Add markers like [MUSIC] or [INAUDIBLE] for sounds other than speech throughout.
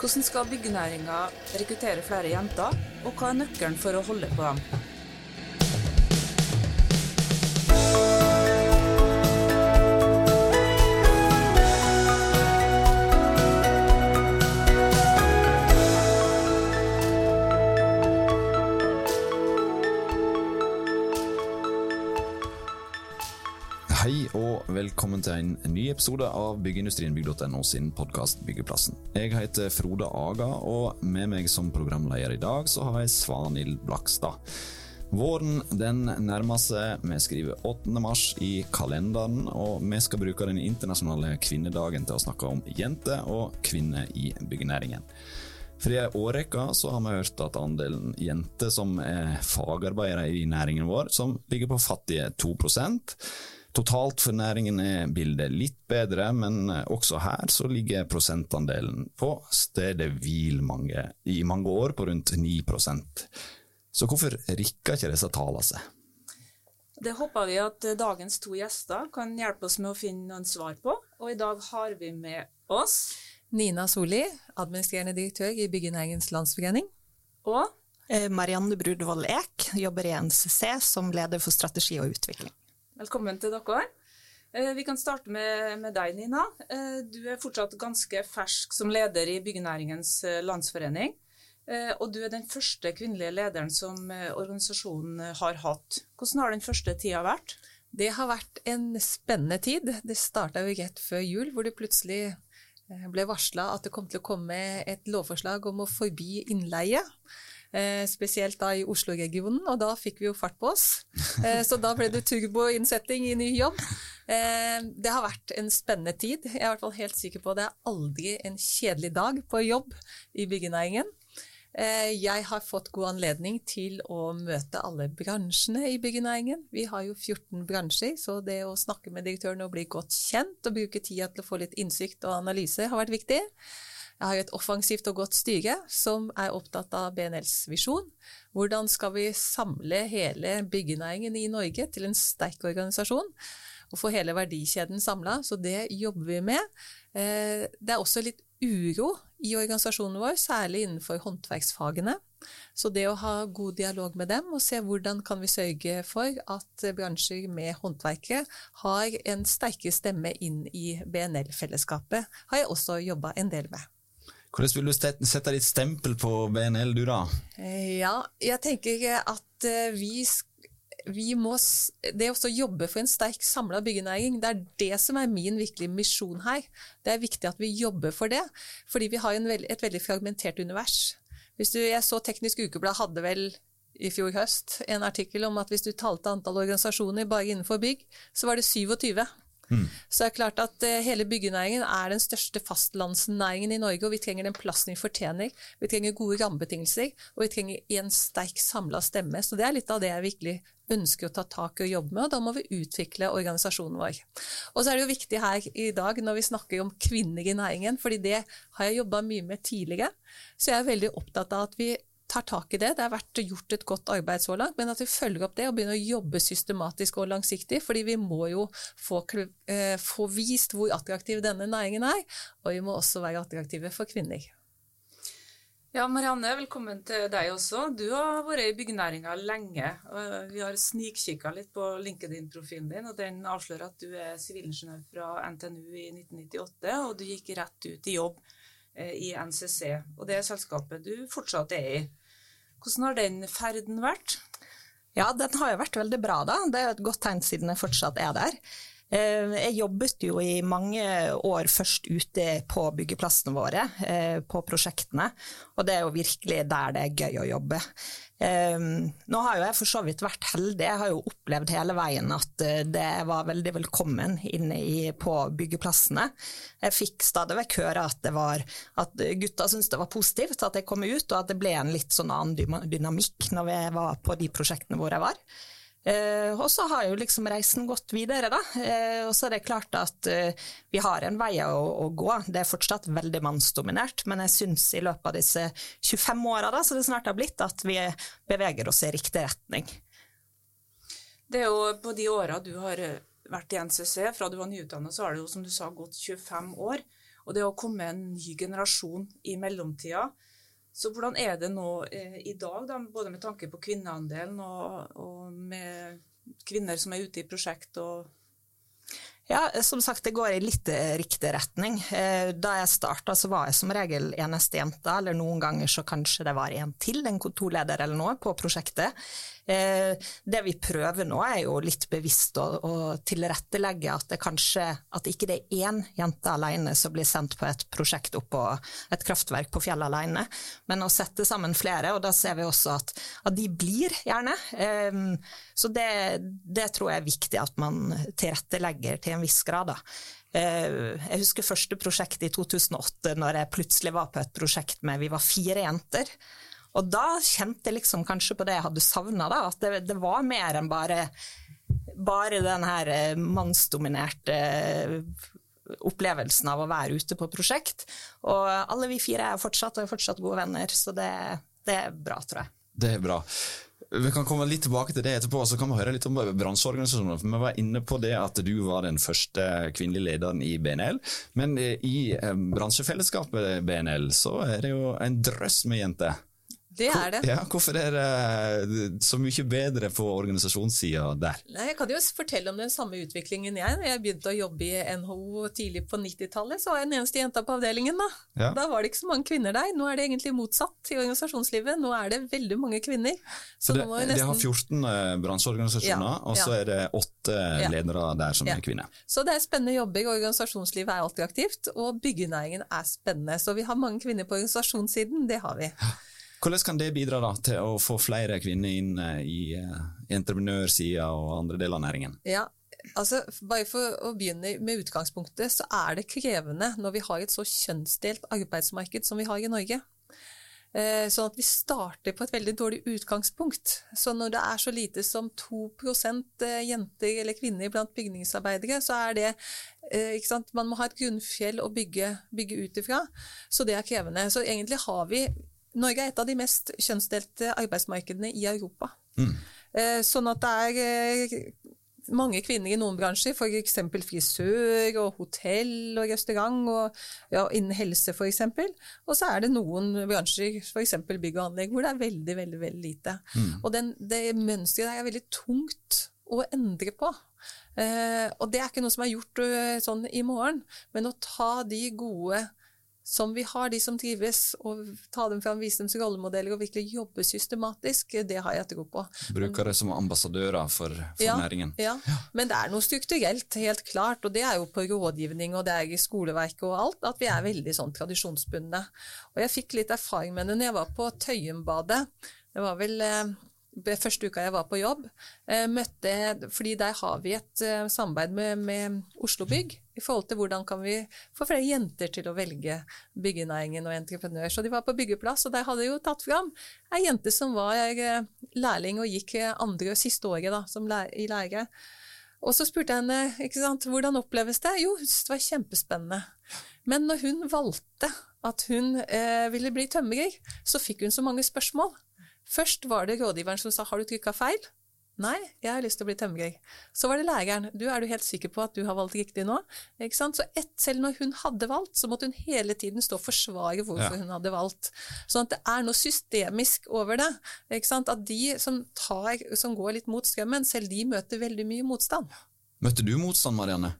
Hvordan skal byggenæringa rekruttere flere jenter, og hva er nøkkelen for å holde på dem? Episode av byggeindustrienbygg.no sin podkast Byggeplassen. Jeg heter Frode Aga, og med meg som programleder i dag så har jeg Svanhild Blakstad. Våren den nærmer seg. Vi skriver 8. mars i kalenderen, og vi skal bruke den internasjonale kvinnedagen til å snakke om jenter og kvinner i byggenæringen. For i ei årrekke så har vi hørt at andelen jenter som er fagarbeidere i næringen vår, som ligger på fattige 2 Totalt for næringen er bildet litt bedre, men også her så ligger prosentandelen på stedet hvil mange, i mange år på rundt 9% Så hvorfor rikker ikke disse tallene seg? Det håper vi at dagens to gjester kan hjelpe oss med å finne noen svar på. Og i dag har vi med oss Nina Soli, administrerende direktør i Byggenæringens Landsforening. Og Marianne Brudvold Eek jobber i NCC som leder for strategi og utvikling. Velkommen til dere. Eh, Vi kan starte med, deg, Nina. Eh, Du er fortsatt ganske fersk som leder i Byggenæringens eh, landsforening. Og du er den første kvinnelige lederen som organisasjonen har hatt. Hvordan har den første tida vært? Det har vært en spennende tid. Det starta jo rett før jul, hvor det plutselig ble varsla at det kom til å komme et lovforslag om å forby innleie. Eh, spesielt da i Oslo-regionen, og da fikk vi jo fart på oss. Eh, så da ble det turboinnsetting i ny jobb. Eh, det har vært en spennende tid. Jeg er i hvert fall helt sikker på at det er aldri en kjedelig dag på jobb i byggenæringen. Jeg har fått god anledning til å møte alle bransjene i byggenæringen. Vi har jo 14 bransjer, så det å snakke med direktøren og bli godt kjent og bruke tida til å få litt innsikt og analyse har vært viktig. Jeg har et offensivt og godt styre som er opptatt av BNLs visjon. Hvordan skal vi samle hele byggenæringen i Norge til en sterk organisasjon? Og få hele verdikjeden samla, så det jobber vi med. Eh, Det er også litt uro i organisasjonen vår, særlig innenfor håndverksfagene. Så det å ha god dialog med dem og se hvordan kan vi sørge for at bransjer med håndverkere har en sterkere stemme inn i BNL-fellesskapet, har jeg også jobba en del med. Hvordan vil du sette ditt stempel på BNL, du da? Eh, Ja, jeg tenker at eh, vi, vi må Det å jobbe for en sterk samla byggenæring, det er det som er min virkelige misjon her. Det er viktig at vi jobber for det, fordi vi har veld, et veldig fragmentert univers. Hvis du, jeg så Teknisk Ukeblad hadde vel i fjor høst en artikkel om at hvis du talte antall organisasjoner bare innenfor bygg, så var det 27. Så det er klart at eh, hele byggenæringen er den største fastlandsnæringen i Norge, og vi trenger den plassen vi fortjener. Vi trenger gode rammebetingelser, og vi trenger en sterk samla stemme. Så det er litt av det jeg virkelig ønsker å ta tak i og jobbe med, og da må vi utvikle organisasjonen vår. Og så er det jo viktig her i dag når vi snakker om kvinner i næringen, fordi det har jeg jobba mye med tidligere. Så jeg er veldig opptatt av at vi tar tak i det. Det har vært gjort et godt arbeid så langt, men at vi følger opp det og begynner å jobbe systematisk og langsiktig. fordi vi må jo få, eh, få vist hvor attraktiv denne næringen er, og vi må også være attraktive for kvinner. Ja, Marianne, velkommen til deg også. Du har vært i byggenæringa lenge. Vi har snikkikka litt på LinkedIn-profilen din, og den avslører at du er sivilingeniør fra NTNU i 1998, og du gikk rett ut i jobb eh, i NCC, og det er selskapet du fortsatt er i. Hvordan har den ferden vært? Ja, den har jo vært veldig bra, da. Det er jo et godt tegn siden jeg fortsatt er der. Eh, Jeg jobbet jo i mange år først ute på byggeplassene våre, eh, på prosjektene, og det er jo virkelig der det er gøy å jobbe. Eh, Nå har jo jeg for så vidt vært heldig, jeg har jo opplevd hele veien at eh, det var veldig velkommen inne i, på byggeplassene. Jeg fikk stadig vekk høre at, det var, at gutta syntes det var positivt at jeg kom ut, og at det ble en litt sånn annen dynamikk når jeg var på de prosjektene hvor jeg var. Eh, og så har jo liksom reisen gått videre, da. Eh, og så er det klart at eh, vi har en vei å, å gå. Det er fortsatt veldig mannsdominert, men jeg syns i løpet av disse 25 åra, så det snart har blitt, at vi beveger oss i riktig retning. Det er jo på de åra du har eh, vært i NCC, fra du var nyutdannet, så har det jo som du sa gått 25 år. Og det å komme en ny generasjon i mellomtida. Så hvordan er det nå eh, i dag, da, både med tanke på kvinneandelen og, og med kvinner som er ute i prosjekt og ja, som sagt, det går i litt riktig retning. Eh, da jeg starta, så var jeg som regel eneste jenta, eller noen ganger så kanskje det var en til, en kontorleder eller noe, på prosjektet. Eh, det vi prøver nå, er jo litt bevisst å, å tilrettelegge at det kanskje at ikke det er én jente alene som blir sendt på et prosjekt oppå et kraftverk på fjellet alene, men å sette sammen flere. Og da ser vi også at, at de blir, gjerne. Eh, så det, det, tror jeg er viktig at man tilrettelegger til en viss grad. da. Eh, jeg husker første prosjekt i 2008, når jeg plutselig var på et prosjekt med vi var fire jenter. Og da kjente jeg liksom kanskje på det jeg hadde savna, at det, det, var mer enn bare, bare den her eh, mannsdominerte eh, opplevelsen av å være ute på prosjekt. Og alle vi fire er fortsatt, og er fortsatt gode venner, så det, det er bra, tror jeg. Det er bra. Vi kan komme litt tilbake til det etterpå, så kan vi høre litt om bransjeorganisasjonene. Vi var inne på det at du var den første kvinnelige lederen i BNL. Men eh, i bransjefellesskapet BNL så er det jo en drøss med jenter. Det er det. Ja, hvorfor er det så mye bedre på organisasjonssida der? Nei, jeg kan jo fortelle om den samme utviklingen jeg. Når jeg begynte å jobbe i NHO tidlig på 90-tallet, så var jeg den eneste jenta på avdelingen. Da. Ja. da var det ikke så mange kvinner der. Nå er det egentlig motsatt i organisasjonslivet. Nå er det veldig mange kvinner. Så, så det, nesten... de har 14 eh, bransjeorganisasjoner, ja, og så er det åtte ledere der som er kvinner. Så det er spennende jobber. Organisasjonslivet er alltid aktivt, og byggenæringen er spennende. Så vi har mange kvinner på organisasjonssiden, det har vi. Hvordan kan det bidra da, til å få flere kvinner inn eh, i, uh, entreprenørsida og andre deler av næringen? Ja, altså Bare for å begynne med utgangspunktet, så er det krevende når vi har et så kjønnsdelt arbeidsmarked som vi har i Norge. Eh, sånn at vi starter på et veldig dårlig utgangspunkt. Så når det er så lite som 2% jenter eller kvinner blant bygningsarbeidere, så er det? Man må ha et grunnfjell å bygge, bygge ut ifra. Så det er krevende. Så egentlig har vi Norge er et av de mest kjønnsdelte arbeidsmarkedene i Europa. Mm. Eh, sånn at det er eh, mange kvinner i noen bransjer, f.eks. frisør og hotell og restaurant, og ja, innen helse f.eks. Og så er det noen bransjer, f.eks. bygg og anlegg, hvor det er veldig, veldig veldig lite. Mm. Og den, det mønsteret er veldig tungt å endre på. Eh, og det er ikke noe som er gjort uh, sånn i morgen, men å ta de gode som vi har, de som trives, og ta dem fram, vise dem som rollemodeller og virkelig jobbe systematisk, det har jeg tro på. Bruker det som ambassadører for, for ja, næringen. Ja. ja, men det er noe strukturelt, helt klart, og det er jo på rådgivning og det er i skoleverket og alt, at vi er veldig sånn tradisjonsbundne. Og jeg fikk litt erfaring med det når jeg var på Tøyenbadet. Det var vel eh, første uka jeg var på jobb, eh, møtte Fordi der har vi et eh, samarbeid med, med Oslo Bygg i forhold til hvordan kan vi få flere jenter til å velge byggenæringen og entreprenør. Så de var på byggeplass, og der hadde de jo tatt fram ei jente som var eh, lærling og gikk andre siste året da, i lære. Og så spurte jeg henne ikke sant, hvordan oppleves det. Jo, det var kjempespennende. Men når hun valgte at hun eh, ville bli tømrer, så fikk hun så mange spørsmål. Først var det rådgiveren som sa 'har du trykka feil'? Nei, jeg har lyst til å bli tømrer. Så var det læreren. Du, er du helt sikker på at du har valgt riktig nå? Ikke sant? Så et, selv når hun hadde valgt, så måtte hun hele tiden stå og forsvare hvorfor ja. hun hadde valgt. Sånn at det er noe systemisk over det. Ikke sant? At de som, tar, som går litt mot strømmen, selv de møter veldig mye motstand. Møtte du motstand, Marianne?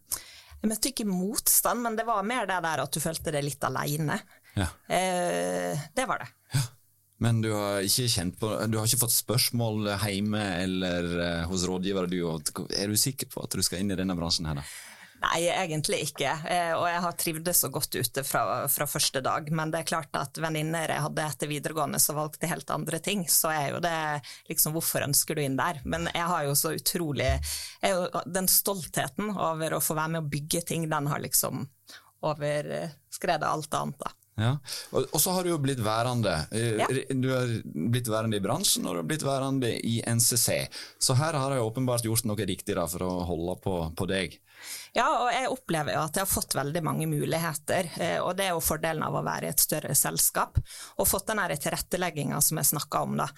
Jeg møtte ikke motstand, men det var mer det der at du følte deg litt aleine. Ja. Eh, det var det. Ja. Men du har ikke på Du har ikke fått spørsmål hjemme eller uh, hos rådgivere? Du, er du sikker på at du skal inn i denne bransjen her, da? Nei, egentlig ikke. Eh, og jeg har trivdes så godt ute fra, fra, første dag. Men det er klart at venninner jeg hadde etter videregående som valgte helt andre ting, så er jo det liksom Hvorfor ønsker du inn der? Men jeg har jo så utrolig jo, Den stoltheten over å få være med å bygge ting, den har liksom overskredet alt annet, da. Ja. Og, så har du jo blitt værende. Ja. Du har blitt værende i bransjen, og du har blitt værende i NCC. Så her har jeg åpenbart gjort noe riktig da, for å holde på, på deg. Ja, og jeg opplever jo at jeg har fått veldig mange muligheter. Eh, og det er jo fordelen av å være i et større selskap. Og fått den tilrettelegginga som jeg snakka om, da.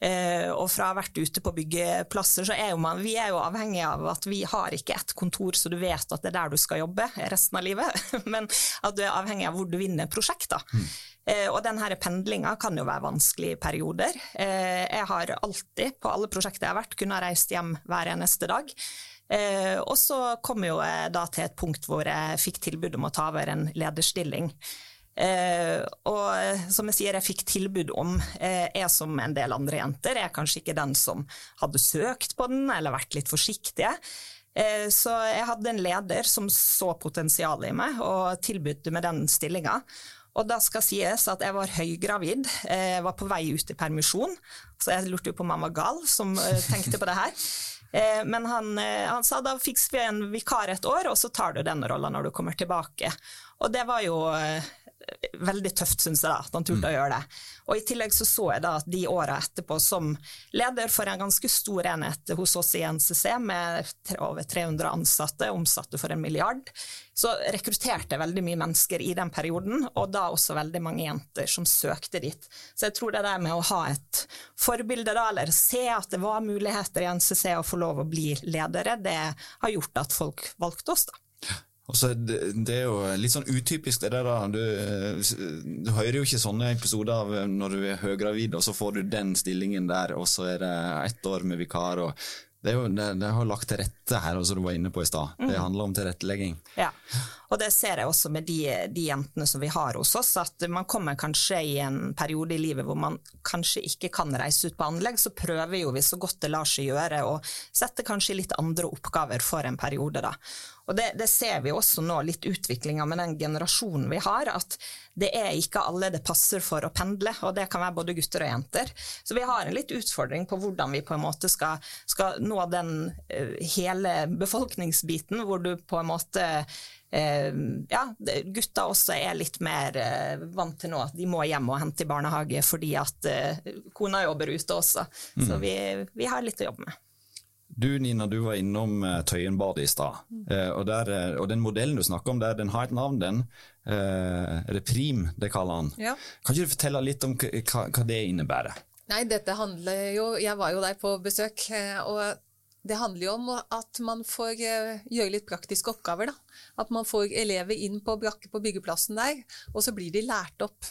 Eh, og fra å ha vært ute på byggeplasser, så er jo man vi er jo avhengig av at vi har ikke ett kontor så du vet at det er der du skal jobbe resten av livet, [LAUGHS] men at du er avhengig av hvor du vinner prosjekter. Mm. Eh, og denne pendlinga kan jo være vanskelig i perioder. Jeg har alltid, på alle prosjekter jeg har vært, kunnet reist hjem hver eneste dag. Eh, og så kom jeg da til et punkt hvor jeg fikk tilbud om å ta over en lederstilling. Uh, og som jeg sier, jeg fikk tilbud om, uh, jeg som en del andre jenter er kanskje ikke den som hadde søkt på den eller vært litt forsiktige. Uh, så jeg hadde en leder som så potensialet i meg og tilbudte meg den stillinga. Og da skal sies at jeg var høygravid, jeg eh, var på vei ut i permisjon, så jeg lurte jo på om han var gal som eh, tenkte på det her. Eh, men han, han, sa da fikser vi en vikar et år, og så tar du denne rolla når du kommer tilbake. Og det var jo veldig tøft, syns jeg, da, at han turte mm. å gjøre det. Og I tillegg så, så jeg da at de åra etterpå, som leder for en ganske stor enhet hos oss i NCC, med over 300 ansatte, omsatte for en milliard, så rekrutterte jeg veldig mye mennesker i den perioden, og da også veldig mange jenter som søkte dit. Så jeg tror det der med å ha et forbilde, da, eller se at det var muligheter i NCC å få lov å bli ledere, det har gjort at folk valgte oss, da. Altså, det, det, er jo litt sånn utypisk det der. Du, du, hører jo ikke sånne episoder av når du er høygravid, og så får du den stillingen der, og så er det ett år med vikar. og det, er jo, det, det har lagt til rette her, som du var inne på i stad. Mm. Det handler om tilrettelegging. Ja, og det ser jeg også med de, de, jentene som vi har hos oss, at man kommer kanskje i en periode i livet hvor man kanskje ikke kan reise ut på anlegg, så prøver jo vi så godt det lar seg gjøre å sette kanskje litt andre oppgaver for en periode, da. Og det, det ser vi også nå, litt utviklinga med den generasjonen vi har, at det er ikke alle det passer for å pendle, og det kan være både gutter og jenter. Så vi har en litt utfordring på hvordan vi på en måte skal, skal nå den uh, hele befolkningsbiten, hvor du på en måte ja, gutta også er litt mer uh, vant til nå at de må hjem og hente i barnehage fordi at uh, kona jobber ute også. Mm. Så vi, vi, har litt å jobbe med. Du Nina, du var innom Tøyenbadet i stad. Uh, og, og, den modellen du snakker om der, den har et navn, den. Uh, Reprim, det kaller han. Ja. Kan ikke du fortelle litt om hva, hva, det innebærer? Nei, dette handler jo Jeg var jo der på besøk. og det handler jo om at man får gjøre litt praktiske oppgaver. Da. At man får elever inn på brakke på byggeplassen der, og så blir de lært opp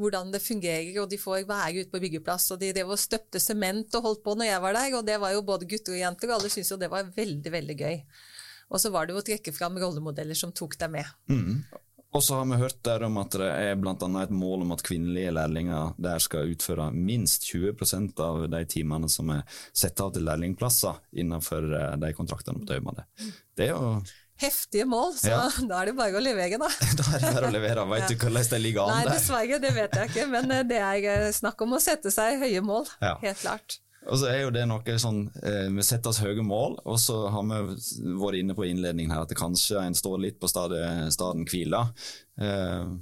hvordan det fungerer, og de får være ute på byggeplass. Og de drev og støpte sement og holdt på når jeg var der, og det var jo både gutter og jenter, og alle syntes jo det var veldig, veldig gøy. Og så var det jo å trekke fram rollemodeller som tok deg med. Mm. Og så har vi hørt der om at det er annet et mål om at kvinnelige lærlinger der skal utføre minst 20% av de timene som er satt av til lærlingplasser innenfor eh, de kontraktene på Tøymanet. Det er jo heftige mål, så ja. [LAUGHS] da er det bare å levere, da. [LAUGHS] da er det bare å levere. Veit du hvordan det ligger an der? Nei, dessverre, det vet jeg ikke. Men eh, det er eh, snakk om å sette seg høye mål. Ja. Helt klart. Og så er jo det noe sånn, eh, Vi setter oss høye mål, og så har vi vært inne på innledningen her at det kanskje en står litt på staden, staden hvile. Eh,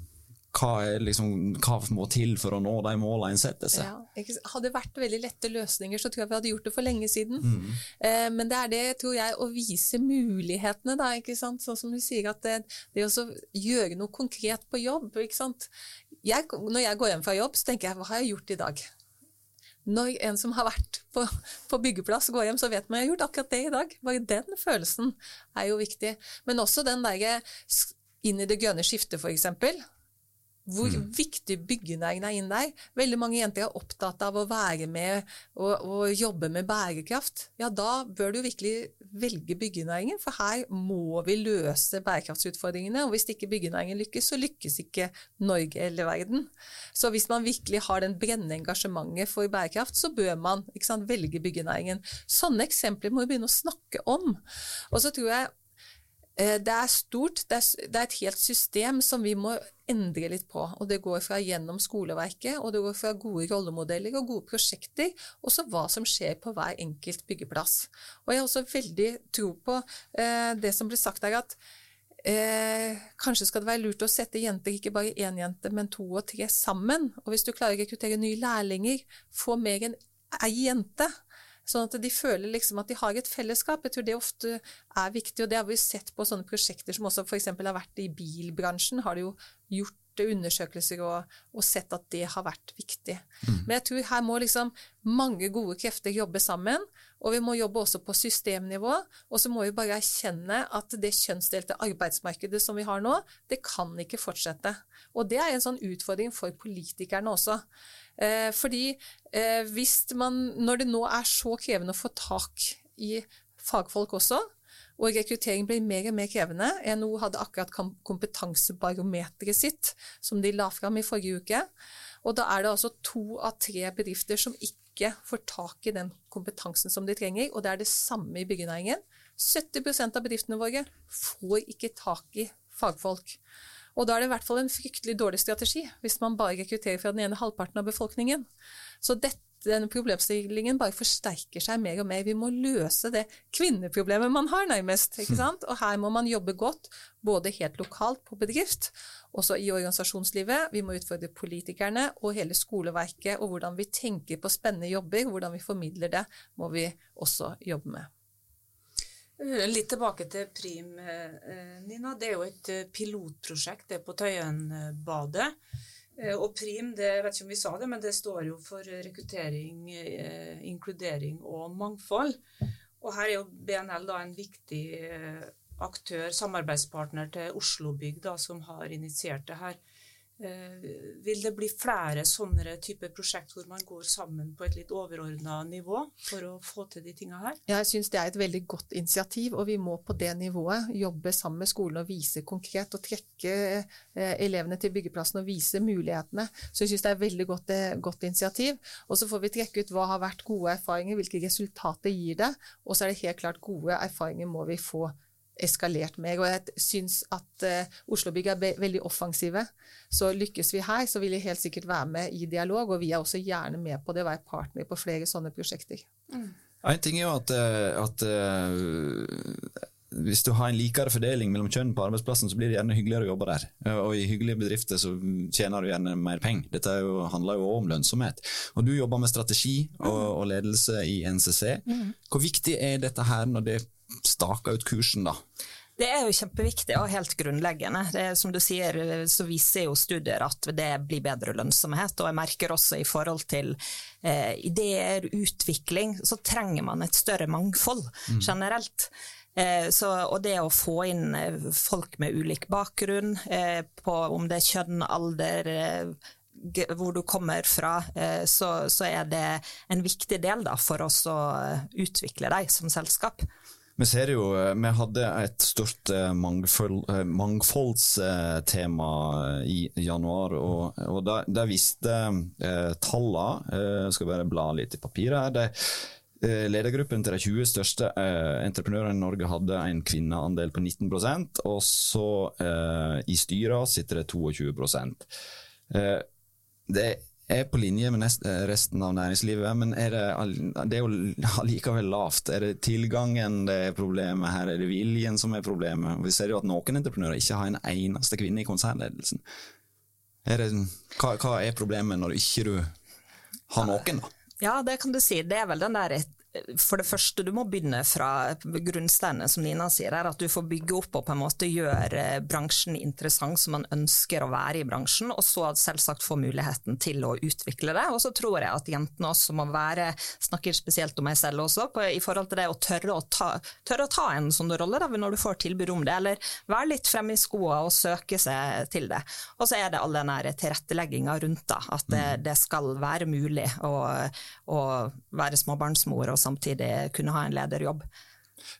hva, liksom, hva, må til for å nå de målene en setter seg? Ja, hadde det vært veldig lette løsninger, så tror jeg vi hadde gjort det for lenge siden. Mm. Eh, men det er det, tror jeg, å vise mulighetene, da. ikke sant? Sånn som du sier, at det, det å gjøre noe konkret på jobb. ikke sant? Jeg, når jeg går hjem fra jobb, så tenker jeg hva har jeg gjort i dag? Når en som har vært på, på byggeplass går hjem, så vet man at jeg har gjort akkurat det i dag. Bare den følelsen er jo viktig. Men også den derre inn i det grønne skiftet, f.eks hvor mm. viktig byggenæringen er inn der. Veldig mange jenter er opptatt av å være med og, og, jobbe med bærekraft. Ja, da bør du virkelig velge byggenæringen, for her må vi løse bærekraftsutfordringene. Og hvis ikke byggenæringen lykkes, så lykkes ikke Norge eller verden. Så hvis man virkelig har den brennende engasjementet for bærekraft, så bør man sant, velge byggenæringen. Sånne eksempler må vi begynne å snakke om. Og så tror jeg det er stort. Det er, et helt system som vi må endre litt på. Og det går fra gjennom skoleverket, og det går fra gode rollemodeller og gode prosjekter, og så hva som skjer på hver enkelt byggeplass. Og jeg har også veldig tro på eh, det som blir sagt her, at Eh, kanskje skal det være lurt å sette jenter, ikke bare én jente, men to og tre sammen. Og hvis du klarer å rekruttere nye lærlinger, få mer enn ei jente. Sånn at de føler liksom at de har et fellesskap. Jeg tror det ofte er viktig, og det har vi sett på sånne prosjekter som også f.eks. har vært i bilbransjen. har de jo gjort undersøkelser og, og, sett at det har vært viktig. Mm. Men jeg tror her må liksom mange gode krefter jobbe sammen, og vi må jobbe også på systemnivå. Og så må vi bare erkjenne at det kjønnsdelte arbeidsmarkedet som vi har nå, det kan ikke fortsette. Og det er en sånn utfordring for politikerne også. Eh, fordi eh, hvis man, når det nå er så krevende å få tak i fagfolk også, og rekruttering blir mer og mer krevende. NHO hadde akkurat kompetansebarometeret sitt, som de la fram i forrige uke. Og da er det altså to av tre bedrifter som ikke får tak i den kompetansen som de trenger, og det er det samme i byggenæringen. 70% av bedriftene våre får ikke tak i fagfolk. Og da er det i hvert fall en fryktelig dårlig strategi, hvis man bare rekrutterer fra den ene halvparten av befolkningen. Så dette denne problemstillingen bare forsterker seg mer og mer. Vi må løse det kvinneproblemet man har, nærmest. ikke [LAUGHS] sant? Og her må man jobbe godt, både helt lokalt på bedrift, også i organisasjonslivet. Vi må utfordre politikerne og hele skoleverket, og hvordan vi tenker på spennende jobber, hvordan vi formidler det, må vi også jobbe med. Eh, litt tilbake til Prim, eh, Nina. Det er jo et eh, pilotprosjekt det er på Tøyenbadet. Eh, og PRIM, det jeg vet ikke om vi sa det, men det står jo for rekruttering, eh, inkludering og mangfold. Og her er jo BNL da en viktig eh, aktør, samarbeidspartner til Oslobygg, da, som har initiert det her. Eh, vil det bli flere sånne typer prosjekt hvor man går sammen på et litt overordna nivå for å få til de tinga her? Jeg syns det er et veldig godt initiativ, og vi må på det nivået jobbe sammen med skolen og vise konkret og trekke eh, elevene til byggeplassen og vise mulighetene. Så jeg syns det er et veldig godt, eh, godt initiativ. Og så får vi trekke ut hva har vært gode erfaringer, hvilke resultater gir det, og så er det helt klart gode erfaringer må vi få eskalert mer. Og jeg syns at uh, Oslobygg er veldig offensive. Så lykkes vi her, så vil jeg helt sikkert være med i dialog, og vi er også gjerne med på det være partner på flere sånne prosjekter. Mm. En ting er jo at, eh, at uh, hvis du har en likere fordeling mellom kjønn på arbeidsplassen, så blir det gjerne hyggeligere å jobbe der. Og i hyggelige bedrifter så tjener du gjerne mer penger. Dette jo, handler jo også om lønnsomhet. Og du jobber med strategi og, og ledelse i NCC. Mm. Hvor viktig er dette her når det staka ut kursen, da? Det er jo kjempeviktig og helt grunnleggende. Det, som du sier, så viser jo studier at det blir bedre lønnsomhet. Og jeg merker også i forhold til eh, ideer, utvikling, så trenger man et større mangfold mm. generelt. Eh, så, og det å få inn eh, folk med ulik bakgrunn, eh, på om det er kjønn, alder, eh, hvor du kommer fra, eh, så, så, er det en viktig del da, for oss å utvikle deg som selskap. Vi ser jo, eh, vi hadde et stort eh, mangfold, eh, mangfoldstema i januar, og, og der, der viste tallene Jeg skal bare bla litt i papiret her. Det, Ledergruppen til de 20 største eh, entreprenørene i Norge hadde en kvinneandel på 19% og så eh, i styra sitter det 22 eh, Det er på linje med eh, resten av næringslivet, men er det, det, er jo [LAUGHS] allikevel lavt. Er det tilgangen det er problemet her, er det viljen som er problemet? Vi ser jo at noen entreprenører ikke har en eneste kvinne i konsernledelsen. Er det, hva, hva, er problemet når ikke du har noen, da? Ja, det kan du si. Det er vel den der for det første, du må begynne fra grunnsteinene, som Nina sier, er at du får bygge opp og på en måte gjøre bransjen interessant som man ønsker å være i bransjen, og så selvsagt få muligheten til å utvikle det. Og så tror jeg at jentene også må være, snakker spesielt om meg selv også, på, i forhold til det å tørre å ta, tørre å ta en sånn rolle da, når du får tilbud om det, eller være litt fremme i skoa og søke seg til det. Og så er det all den tilrettelegginga rundt da, at det, mm. det, skal være mulig å, å være småbarnsmor og samtidig kunne ha en lederjobb.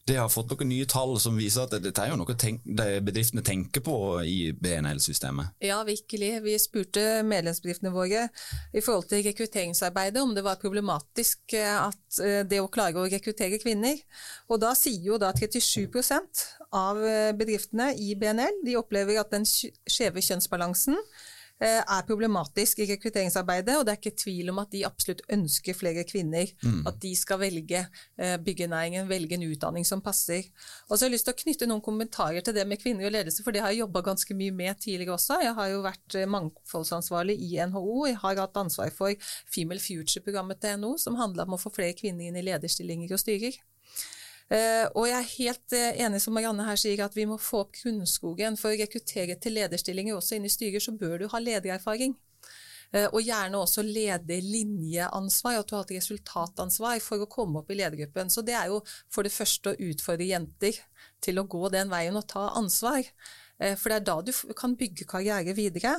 Det har fått noen nye tall som viser at dette er jo noe tenk bedriftene tenker på i BNL-systemet? Ja, virkelig. Vi spurte medlemsbedriftene våre i forhold til rekrutteringsarbeidet om det var problematisk eh, at eh, det å klare å rekruttere kvinner. Og da sier jo da 37 av eh, bedriftene i BNL de opplever at den skjeve kjønnsbalansen er problematisk i rekrutteringsarbeidet, og det er ikke tvil om at de absolutt ønsker flere kvinner. Mm. At de skal velge eh, byggenæringen, velge en utdanning som passer. Og så har jeg lyst til å knytte noen kommentarer til det med kvinner og ledelse, for det har jeg jobba ganske mye med tidligere også. Jeg har jo vært eh, mangfoldsansvarlig i NHO. Jeg har hatt ansvar for Female Future-programmet til NHO, som handla om å få flere kvinner inn i lederstillinger og styrer. Uh, og jeg er helt uh, enig som Marianne her sier, at vi må få opp grunnskogen. For å rekruttere til lederstillinger også inn i styrer, så bør du ha ledererfaring. Uh, og gjerne også lederlinjeansvar, at du har et resultatansvar for å komme opp i ledergruppen. Så det er jo for det første å utfordre jenter til å gå den veien og ta ansvar. For det er da du kan bygge karriere videre.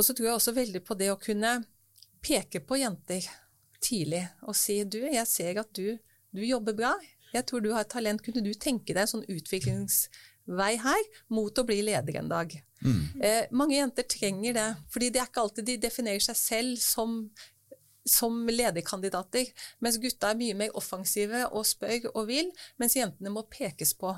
Og så tror jeg også veldig på det å kunne peke på jenter tidlig og si du, jeg ser at du, du jobber bra, jeg tror du har et talent. Kunne du tenke deg en sånn utviklingsvei her mot å bli leder en dag? Mm. Eh, mange jenter trenger det, fordi det er ikke alltid de definerer seg selv som som lederkandidater, mens gutta er mye mer offensive og spør og vil, mens jentene må pekes på.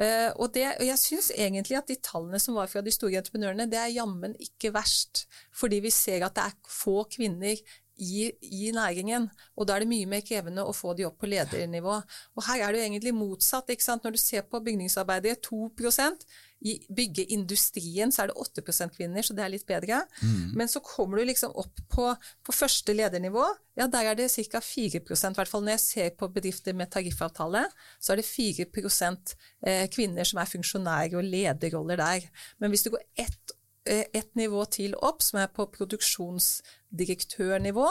Uh, og, det, og, jeg syns egentlig at de tallene som var fra de store entreprenørene, det er jammen ikke verst. Fordi vi ser at det er få kvinner i, i, næringen. Og da er det mye mer krevende å få de opp på ledernivå. Og her er det jo egentlig motsatt. ikke sant? Når du ser på bygningsarbeidere, 2% I byggeindustrien så er det 8% kvinner, så det er litt bedre. Mm. Men så kommer du liksom opp på, på første ledernivå. Ja, der er det ca. 4% i hvert fall når jeg ser på bedrifter med tariffavtale, så er det 4 eh, kvinner som er funksjonærer og lederroller der. Men hvis du går ett et nivå til opp, som er på produksjonsdirektørnivå.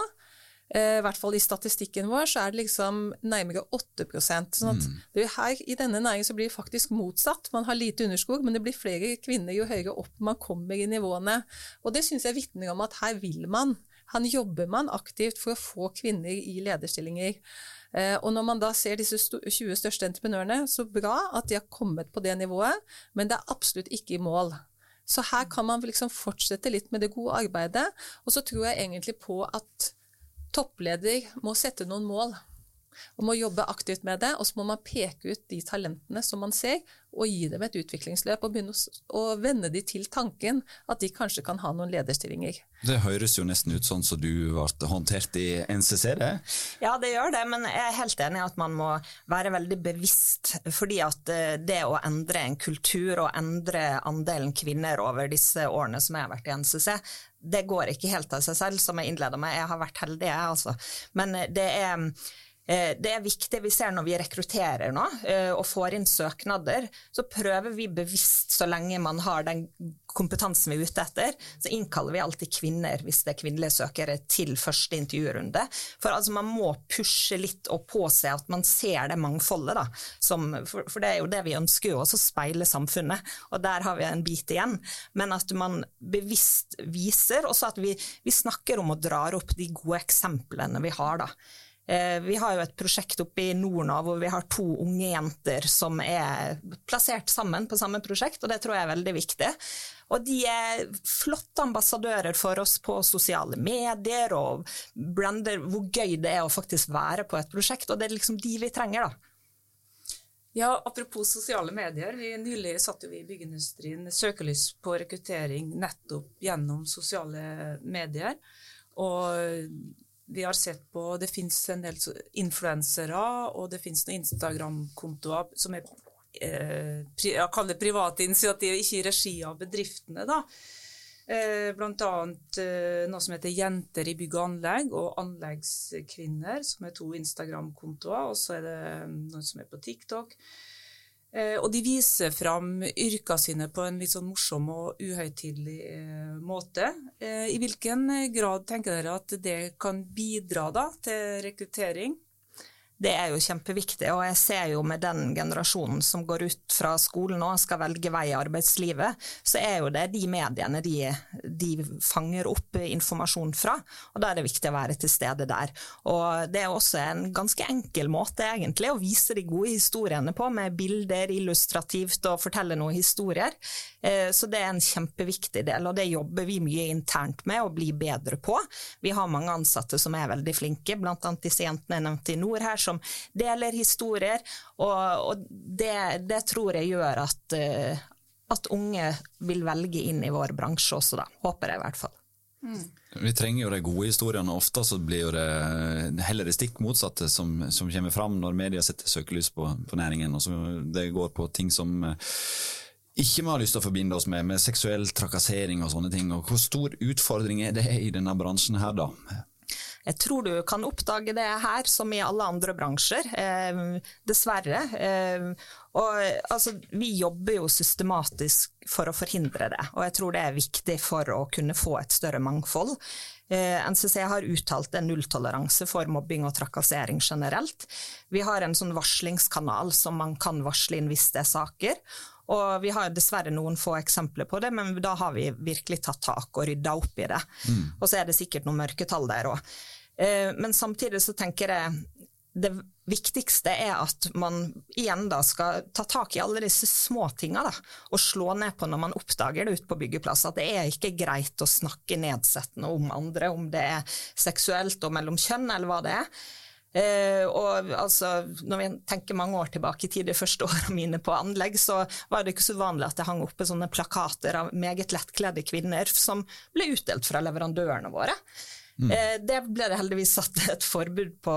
Eh, I hvert fall i statistikken vår så er det liksom nærmere 8 sånn at mm. det her I denne næringen så blir det faktisk motsatt. Man har lite underskog, men det blir flere kvinner jo høyere opp man kommer i nivåene. Og det syns jeg vitner om at her vil man. Her jobber man aktivt for å få kvinner i lederstillinger. Eh, og når man da ser disse 20 største entreprenørene, så bra at de har kommet på det nivået, men det er absolutt ikke i mål. Så her kan man liksom fortsette litt med det gode arbeidet. Og så tror jeg egentlig på at toppleder må sette noen mål og må jobbe aktivt med det. Og så må man peke ut de talentene som man ser, og gi dem et utviklingsløp. Og begynne å vende de til tanken at de kanskje kan ha noen lederstillinger. Det høres jo nesten ut sånn som du ble håndtert i NCC, det? Ja, det gjør det, men jeg er helt enig i at man må være veldig bevisst. Fordi at eh, det å endre en kultur og endre andelen kvinner over disse årene som jeg har vært i NCC, det går ikke helt av seg selv, som jeg innleda med. Jeg har vært heldig, jeg, altså. Men det er Eh, det er viktig vi ser når vi rekrutterer nå eh, og får inn søknader, så prøver vi bevisst, så lenge man har den kompetansen vi er ute etter, så innkaller vi alltid kvinner hvis det er kvinnelige søkere til første intervjurunde. For altså, man må pushe litt og påse at man ser det mangfoldet, da. Som, for, for, det er jo det vi ønsker jo, også speile samfunnet, og der har vi en bit igjen. Men at man bevisst viser, også at vi, vi snakker om og drar opp de gode eksemplene vi har, da. Eh, vi har jo et prosjekt oppe i Norna hvor vi har to unge jenter som er plassert sammen på samme prosjekt, og det tror jeg er veldig viktig. Og de er flotte ambassadører for oss på sosiale medier og brander hvor gøy det er å faktisk være på et prosjekt, og det er liksom de vi trenger, da. Ja, Apropos sosiale medier. Vi Nylig satte vi i byggeindustrien søkelys på rekruttering nettopp gjennom sosiale medier. Og vi har sett på Det fins en del influensere, og det fins noen Instagram-kontoer som er eh, jeg kaller private initiativ, ikke i regi av bedriftene. da. Eh, blant annet eh, noe som heter Jenter i bygg og anlegg, og Anleggskvinner, som er to Instagram-kontoer. Og så er det noen som er på TikTok. Eh, og de viser fram yrkene sine på en litt sånn morsom og uhøytidelig eh, måte. Eh, I hvilken grad tenker dere at det kan bidra da, til rekruttering? Det er jo kjempeviktig, og jeg ser jo med den generasjonen som går ut fra skolen og skal velge vei i arbeidslivet, så er jo det de mediene de, de, fanger opp informasjon fra, og da er det viktig å være til stede der. Og det er også en ganske enkel måte egentlig å vise de gode historiene på, med bilder illustrativt og fortelle noen historier. Eh, så det er en kjempeviktig del, og det jobber vi mye internt med å bli bedre på. Vi har mange ansatte som er veldig flinke, blant annet disse jentene jeg nevnte i nord her, som deler historier. Og, og det, det, tror jeg gjør at, uh, at unge vil velge inn i vår bransje også, da. Håper jeg i hvert fall. Mm. Vi trenger jo de gode historiene. og Ofte så blir jo det heller det stikk motsatte som, som kommer fram når media setter søkelys på, på næringen. og så Det går på ting som eh, ikke vi har lyst til å forbinde oss med, med seksuell trakassering og sånne ting. Og Hvor stor utfordring er det i denne bransjen her, da? Jeg tror du kan oppdage det her som i alle andre bransjer, eh, dessverre. Eh, og, altså, vi jobber jo systematisk for å forhindre det, og jeg tror det er viktig for å kunne få et større mangfold. Eh, NCC har uttalt en nulltoleranse for mobbing og trakassering generelt. Vi har en sånn varslingskanal som man kan varsle inn hvis det er saker. Og vi har dessverre noen få eksempler på det, men da har vi virkelig tatt tak og rydda opp i det. Mm. Og så er det sikkert noen mørketall der òg. Eh, men samtidig så tenker jeg det viktigste er at man igjen da skal ta tak i alle disse små tinga og slå ned på når man oppdager det ute på byggeplass. At det er ikke greit å snakke nedsettende om andre, om det er seksuelt og mellom kjønn eller hva det er. Eh, og altså, når vi tenker mange år tilbake i tid, de første [LAUGHS] årene mine på anlegg, så var det ikke så vanlig at det hang oppe sånne plakater av meget lettkledde kvinner som ble utdelt fra leverandørene våre. Mm. Eh, det ble det heldigvis satt [LAUGHS] et forbud på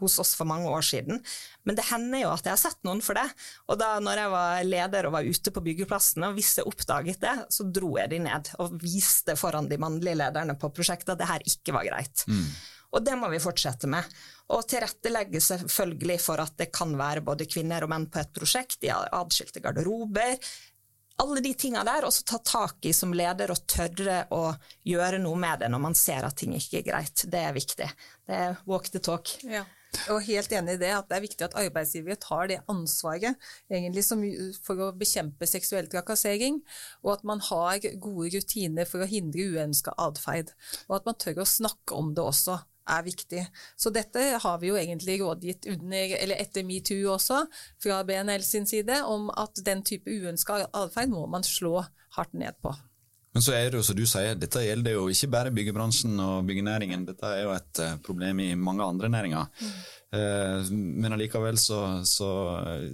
hos oss for mange år siden. Men det hender jo at jeg har sett noen for det. Og da når jeg var leder og var ute på byggeplassene, og hvis jeg oppdaget det, så dro jeg de ned og viste foran de mannlige lederne på prosjektet at det her ikke var greit. Mm. Og det må vi fortsette med. Og tilrettelegge selvfølgelig for at det kan være både kvinner og menn på et prosjekt, i adskilte garderober. Alle de tinga der, og så ta tak i som leder og tørre å gjøre noe med det når man ser at ting ikke er greit. Det er viktig. Det er walk the talk. Ja. Og helt enig i det, at det er viktig at arbeidsgivere tar det ansvaret egentlig som, for å bekjempe seksuell trakassering, og at man har gode rutiner for å hindre uønska atferd. Og at man tør å snakke om det også er viktig. Så dette har vi jo egentlig rådgitt under, eller etter metoo også, fra BNL sin side, om at den type uønska atferd må man slå hardt ned på. Men så er det jo som du sier, dette gjelder jo ikke bare byggebransjen og byggenæringen, dette er jo et eh, problem i mange andre næringer. Mm. Eh, men allikevel så, så,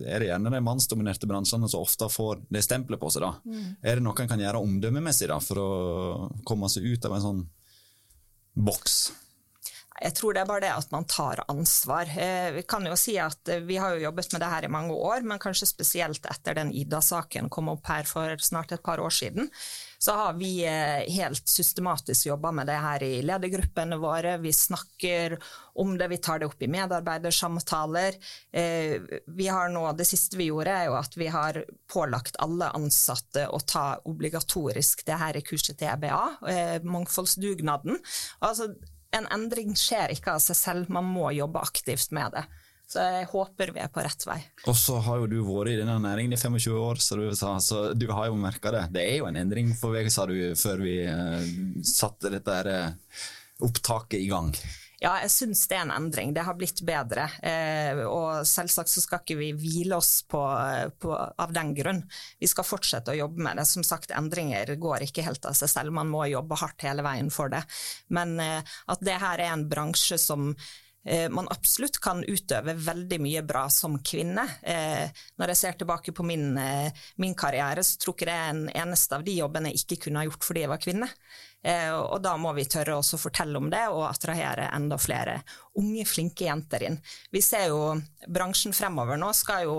er det gjerne de mannsdominerte bransjene som ofte får det stempelet på seg. da. Mm. Er det noe en kan gjøre omdømmemessig da, for å komme seg ut av en sånn boks? Jeg tror det er bare det at man tar ansvar. Eh, vi kan jo si at eh, vi har jo jobbet med det her i mange år, men kanskje spesielt etter den Ida-saken kom opp her for snart et par år siden, så har vi eh, helt systematisk jobba med det her i ledergruppene våre. Vi snakker om det, vi tar det opp i medarbeidersamtaler. Vi har nå, Det siste vi gjorde, er jo at vi har pålagt alle ansatte å ta obligatorisk det her i kurset til EBA, mangfoldsdugnaden. Altså, en endring skjer ikke av seg selv, man må jobbe aktivt med det. Så jeg håper vi er på rett vei. Og så har jo du vært i denne næringen i 25 år, så du, sa, så du har jo merka det. Det er jo en endring for VG, sa du før vi uh, satte dette uh, opptaket i gang. Ja, jeg syns det er en endring. Det har blitt bedre. Eh, og selvsagt så skal ikke vi hvile oss på, på, av den grunn. Vi skal fortsette å jobbe med det. Som sagt, endringer går ikke helt av seg selv. Man må jobbe hardt hele veien for det. Men eh, at det her er en bransje som Eh, man absolutt kan utøve veldig mye bra som kvinne. Eh, når jeg ser tilbake på min, eh, min karriere, så tror ikke det er en eneste av de jobbene jeg ikke kunne ha gjort fordi jeg var kvinne. Og da må vi tørre også å fortelle om det og attrahere enda flere unge, flinke jenter inn. Vi ser jo bransjen fremover nå skal jo,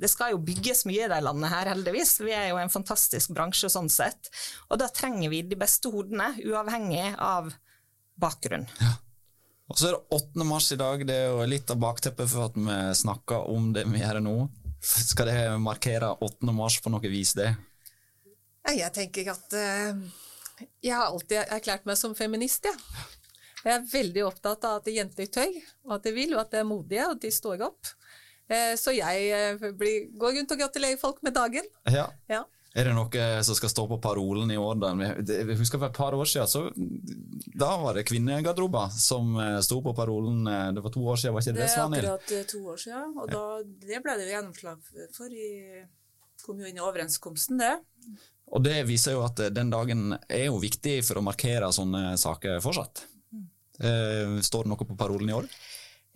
Det skal jo bygges mye i det landet her, heldigvis. Vi er jo en fantastisk bransje sånn sett. Og da trenger vi de beste hodene, uavhengig av bakgrunn. Ja. Og så er det 8. mars i dag. Det er jo litt av bakteppet for at vi snakker om det vi gjør nå. Skal det markere 8. mars på noe vis, det? Jeg tenker at uh, Jeg har alltid erklært meg som feminist, jeg. Ja. Jeg er veldig opptatt av at jenter tør, og at de vil, og at de er modige, og at de står opp. Uh, så jeg uh, blir, går rundt og gratulerer folk med dagen. Ja. ja. Er det noe som skal stå på parolen i år? Jeg husker For et par år siden så, da var det kvinnegarderober som eh, sto på parolen. Eh, det var to år siden, var ikke det, det Svanhild? Det er akkurat eh, to år siden, og da, det ble det gjennomslag for. i kom jo inn i overenskomsten, det. Og det viser jo at den dagen er jo viktig for å markere sånne saker fortsatt. Mm. Står det noe på parolen i år?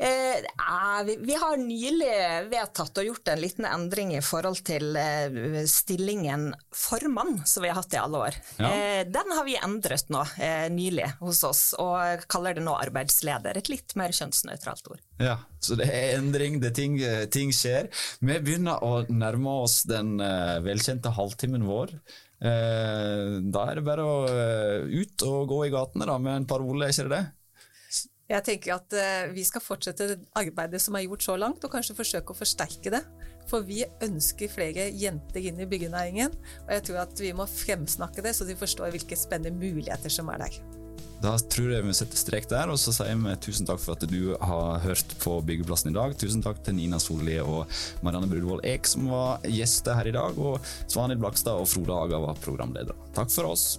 Eh, vi, vi, har nylig vedtatt og gjort en liten endring i forhold til eh, stillingen formann, som vi har hatt i alle år. Ja. Eh, den har vi endret nå eh, nylig hos oss, og kaller det nå arbeidsleder. Et litt mer kjønnsnøytralt ord. Ja, så det er endring, det ting, ting skjer. Vi begynner å nærme oss den uh, velkjente halvtimen vår. Uh, da er det bare å ut og gå i gatene da, med en parole, er ikke det det? Jeg tenker at uh, vi skal fortsette arbeidet som er gjort så langt, og kanskje forsøke å forsterke det. For vi ønsker flere jenter inn i byggenæringen, og jeg tror at vi må fremsnakke det, så de forstår hvilke spennende muligheter som er der. Da tror jeg vi setter strek der, og så sier vi tusen takk for at du har hørt på Byggeplassen i dag. Tusen takk til Nina Solli og Marianne Brudvold Eek som var gjester her i dag, og Svanhild Blakstad og Frode Aga var programledere. Takk for oss.